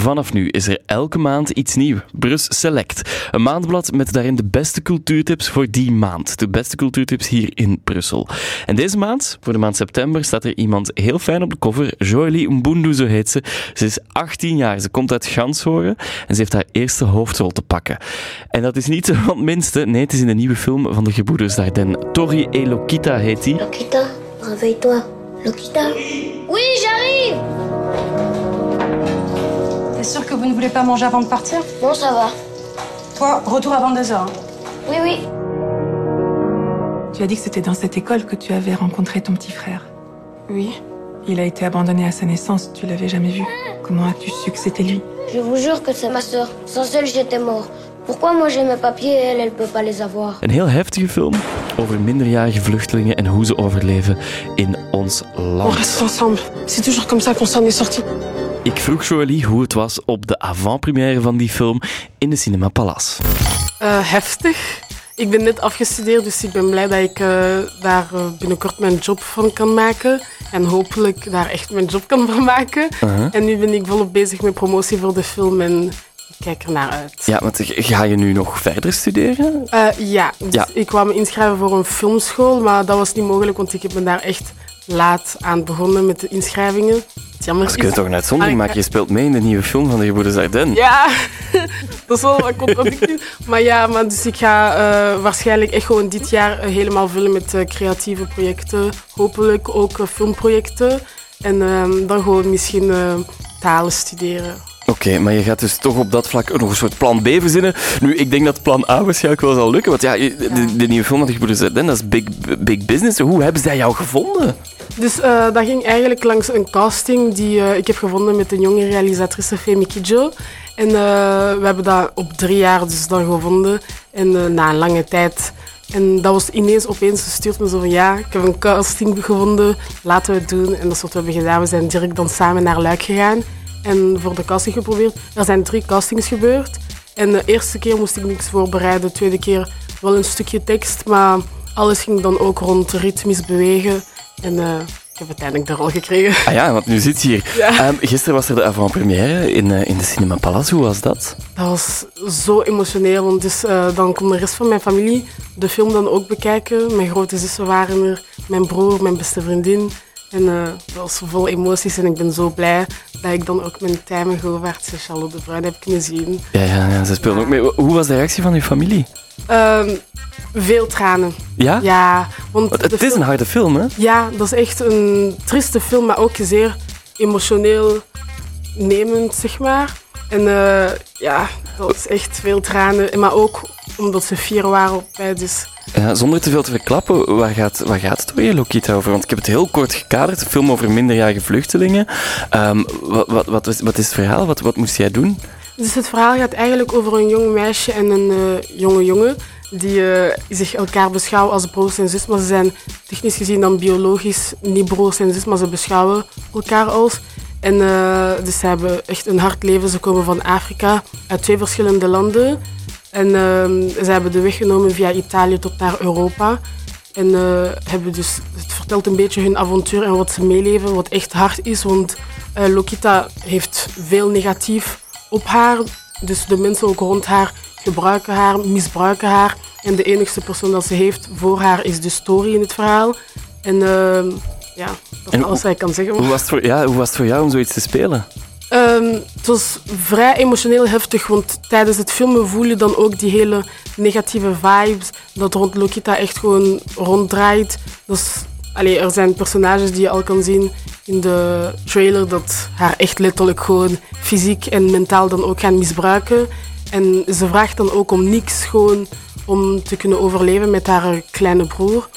vanaf nu is er elke maand iets nieuw. Brus Select. Een maandblad met daarin de beste cultuurtips voor die maand. De beste cultuurtips hier in Brussel. En deze maand, voor de maand september, staat er iemand heel fijn op de cover. Joëlie Mbundu, zo heet ze. Ze is 18 jaar, ze komt uit Ganshoren en ze heeft haar eerste hoofdrol te pakken. En dat is niet zo van het minste. Nee, het is in de nieuwe film van de gebroeders Dardenne. Tori et Lokita heet die. Lokita, réveille-toi. Lokita Oui, que vous ne voulez pas manger avant de partir Bon, ça va. Toi, retour à 22h. hein. Oui, oui. Tu as dit que c'était dans cette école que tu avais rencontré ton petit frère. Oui. Il a été abandonné à sa naissance, tu l'avais jamais vu. Comment as-tu su que c'était lui? Je vous jure que c'est ma sœur. Sans elle, j'étais mort. Pourquoi moi j'ai mes papiers et elle, elle peut pas les avoir? Een heel heftige film over minderjarige vluchtelingen en hoe ze overleven in ons On land. reste ensemble. C'est toujours comme ça qu'on s'en est sorti. Ik vroeg Joëlie hoe het was op de avant-première van die film in de Cinema Palace. Eh, heftig. Ik ben net afgestudeerd, dus ik ben blij dat ik eh, daar eh, binnenkort mijn job van kan maken. En hopelijk daar echt mijn job kan van maken. En nu ben ik volop bezig met promotie voor de film en ik kijk er naar uit. Ja, want ga je nu nog verder studeren? Ja, dus Ja. ik kwam me inschrijven voor een filmschool, maar dat was niet mogelijk, want ik heb me daar echt laat aan begonnen met de inschrijvingen. Het jammer Dus kun je toch een uitzondering Ah, maken? Je speelt mee in de nieuwe film van de gebroeders Dardenne. Ja, dat is wel wat contradictief. Maar ja, maar dus ik ga eh, waarschijnlijk echt gewoon dit jaar eh, helemaal vullen met eh, creatieve projecten. Hopelijk ook filmprojecten. En ehm, dan gewoon misschien talen studeren. Oké, maar je gaat dus toch op dat vlak nog een soort plan B verzinnen. Nu, ik denk dat plan A waarschijnlijk wel zal lukken. Want ja, je- de, nieuwe film de gebroeders Dardenne, dat is big, big business. Hoe hebben zij jou gevonden? Dus eh, dat ging eigenlijk langs een casting die eh, ik heb gevonden met een jonge realisatrice, Femi Kidjo. En eh, we hebben dat op drie jaar dus dan gevonden. En na een lange tijd. En dat was ineens opeens gestuurd me zo van ja, ik heb een casting gevonden, laten we het doen. En dat is wat we hebben gedaan. We zijn direct dan samen naar Luik gegaan en voor de casting geprobeerd. Er zijn drie castings gebeurd. En de eerste keer moest ik niks voorbereiden, de tweede keer wel een stukje tekst, maar alles ging dan ook rond ritmisch bewegen. En eh, ik heb uiteindelijk de rol gekregen. Ah ja, want nu zit je hier. Ja. Ehm, gisteren was er de avant-première in, eh, in de Cinema Palace. Hoe was dat? Dat was zo emotioneel, want dus, eh, dan kon de rest van mijn familie de film dan ook bekijken. Mijn grote zussen waren er, mijn broer, mijn beste vriendin. En dat was vol emoties en ik ben zo blij dat ik dan ook mijn Tijmen Govaerts en Charlotte de Bruin heb kunnen zien. Ja, ja, ja ze speelden ook mee. Hoe was de reactie van uw familie? Ehm, veel tranen. Ja? Ja, want het is een harde film, hè? Ja, dat is echt een trieste film, maar ook zeer emotioneel nemend, zeg maar. En eh, ja, dat is echt veel tranen. En Maar ook omdat ze vier waren op mij, dus... Zonder te veel te verklappen, waar gaat, waar gaat het over Lokita over? Want ik heb het heel kort gekaderd, een film over minderjarige vluchtelingen. Ehm, wat, wat, wat is het verhaal? Wat, wat moest jij doen? Dus het verhaal gaat eigenlijk over een jong meisje en een eh, jonge jongen die eh, zich elkaar beschouwen als broers en zus, maar ze zijn technisch gezien dan biologisch niet broers en zus, maar ze beschouwen elkaar als. En eh, dus ze hebben echt een hard leven. Ze komen van Afrika, uit twee verschillende landen. En ehm, ze hebben de weg genomen via Italië tot naar Europa. En eh, hebben dus, het vertelt een beetje hun avontuur en wat ze meeleven, wat echt hard is. Want eh, Lokita heeft veel negatief op haar. Dus de mensen ook rond haar gebruiken haar, misbruiken haar. En de enigste persoon dat ze heeft voor haar is de story in het verhaal. En ehm, ja, dat is En alles wat ik kan zeggen. Hoe was, het voor, ja, hoe was het voor jou om zoiets te spelen? Ehm, het was vrij emotioneel heftig, want tijdens het filmen voel je dan ook die hele negatieve vibes dat rond Lokita echt gewoon ronddraait. Dus, er zijn personages die je al kan zien in de trailer dat haar echt letterlijk gewoon fysiek en mentaal dan ook gaan misbruiken. En ze vraagt dan ook om niks, gewoon om te kunnen overleven met haar kleine broer.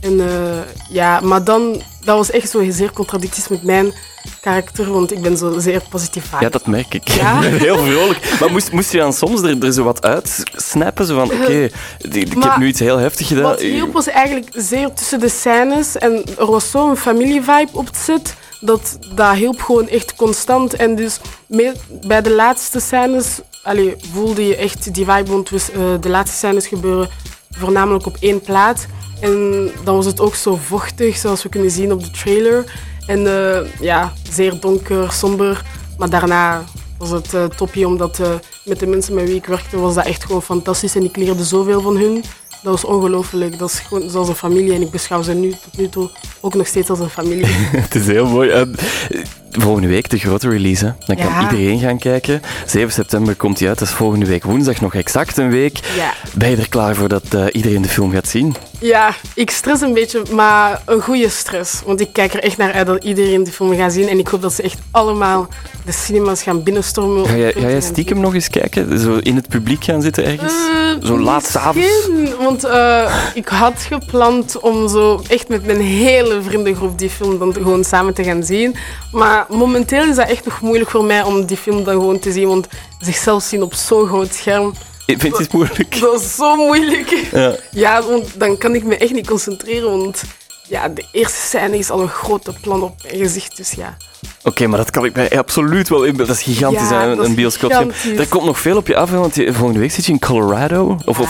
En eh, ja, maar dan, dat was echt zo zeer contradicties met mijn karakter, want ik ben zo zeer positief vibe. Ja, dat merk ik. Ja? Heel vrolijk. Maar moest, moest je dan soms er, er zo wat uitsnappen? Zo van, oké, ik heb nu iets heel heftig gedaan. Wat hielp was eigenlijk zeer tussen de scènes en er was zo'n familievibe op het set dat dat hielp gewoon echt constant. En dus mee- bij de laatste scènes allee, voelde je echt die vibe, want eh, de laatste scènes gebeuren voornamelijk op één plaat. En dan was het ook zo vochtig, zoals we kunnen zien op de trailer. En eh, ja, zeer donker, somber. Maar daarna was het uh, toppie, omdat uh, met de mensen met wie ik werkte was dat echt gewoon fantastisch en ik leerde zoveel van hun. Dat was ongelooflijk. Dat is gewoon zoals een familie en ik beschouw ze nu tot nu toe ook nog steeds als een familie. het is heel mooi. Volgende week de grote release. Hè. Dan kan iedereen gaan kijken. 7 september komt hij uit. Dat is volgende week woensdag nog exact een week. Ja. Ben je er klaar voor dat uh, iedereen de film gaat zien? Ja, ik stress een beetje, maar een goede stress. Want ik kijk er echt naar uit dat iedereen de film gaat zien. En ik hoop dat ze echt allemaal de cinemas gaan binnenstormen. Ga jij, ga jij stiekem nog eens kijken? Zo in het publiek gaan zitten ergens? Uh, zo laat s'avonds? Want uh, ik had gepland om zo echt met mijn hele vriendengroep die film dan gewoon samen te gaan zien. Maar momenteel is dat echt nog moeilijk voor mij om die film dan gewoon te zien. Want zichzelf zien op zo'n groot scherm ik vind het moeilijk. Dat is zo moeilijk. Ja. ja, want dan kan ik me echt niet concentreren, want ja, de eerste scène is al een grote plan op mijn gezicht, dus ja. Oké, maar dat kan ik mij absoluut wel inbeelden. Dat is gigantisch, ja, hè, een bioscoop. Er komt nog veel op je af, want je, volgende week zit je in Colorado. Of, ja.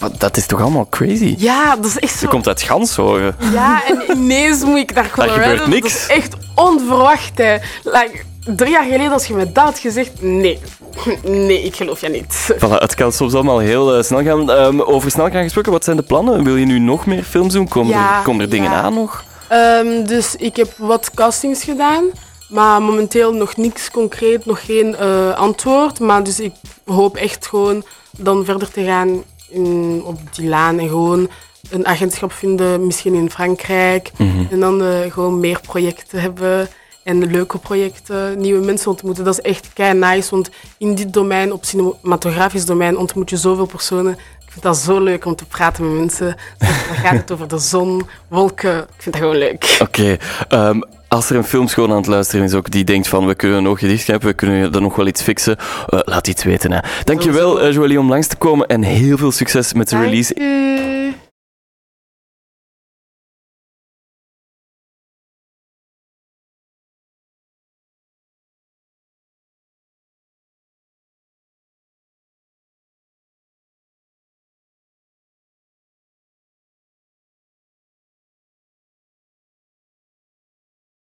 of, dat is toch allemaal crazy? Ja, dat is echt zo. Je komt uit Gans, hoor. Ja, en ineens moet ik naar Colorado. Daar gebeurt niks. Dat is echt onverwacht, hè. Like, drie jaar geleden, als je me dat had gezegd, nee. Nee, ik geloof je niet. Voilà, het kan soms allemaal heel uh, snel gaan. Um, over snel gaan gesproken, wat zijn de plannen? Wil je nu nog meer films doen? Komen, ja, er, komen er dingen aan nog? Um, dus ik heb wat castings gedaan, maar momenteel nog niks concreet, nog geen uh, antwoord. Maar dus ik hoop echt gewoon dan verder te gaan in, op die laan en gewoon een agentschap vinden, misschien in Frankrijk. Mm -hmm. En dan uh, gewoon meer projecten hebben en leuke projecten, nieuwe mensen ontmoeten. Dat is echt kei nice, want in dit domein, op cinematografisch domein, ontmoet je zoveel personen. Ik vind dat zo leuk om te praten met mensen. Dan gaat het over de zon, wolken. Ik vind dat gewoon leuk. Oké. Okay, um, als er een filmschool aan het luisteren is ook die denkt van we kunnen een oogje dichtknijpen, we kunnen er nog wel iets fixen, uh, laat iets weten. Hè. Dankjewel uh, Joëlie om langs te komen en heel veel succes met de Dank release. U.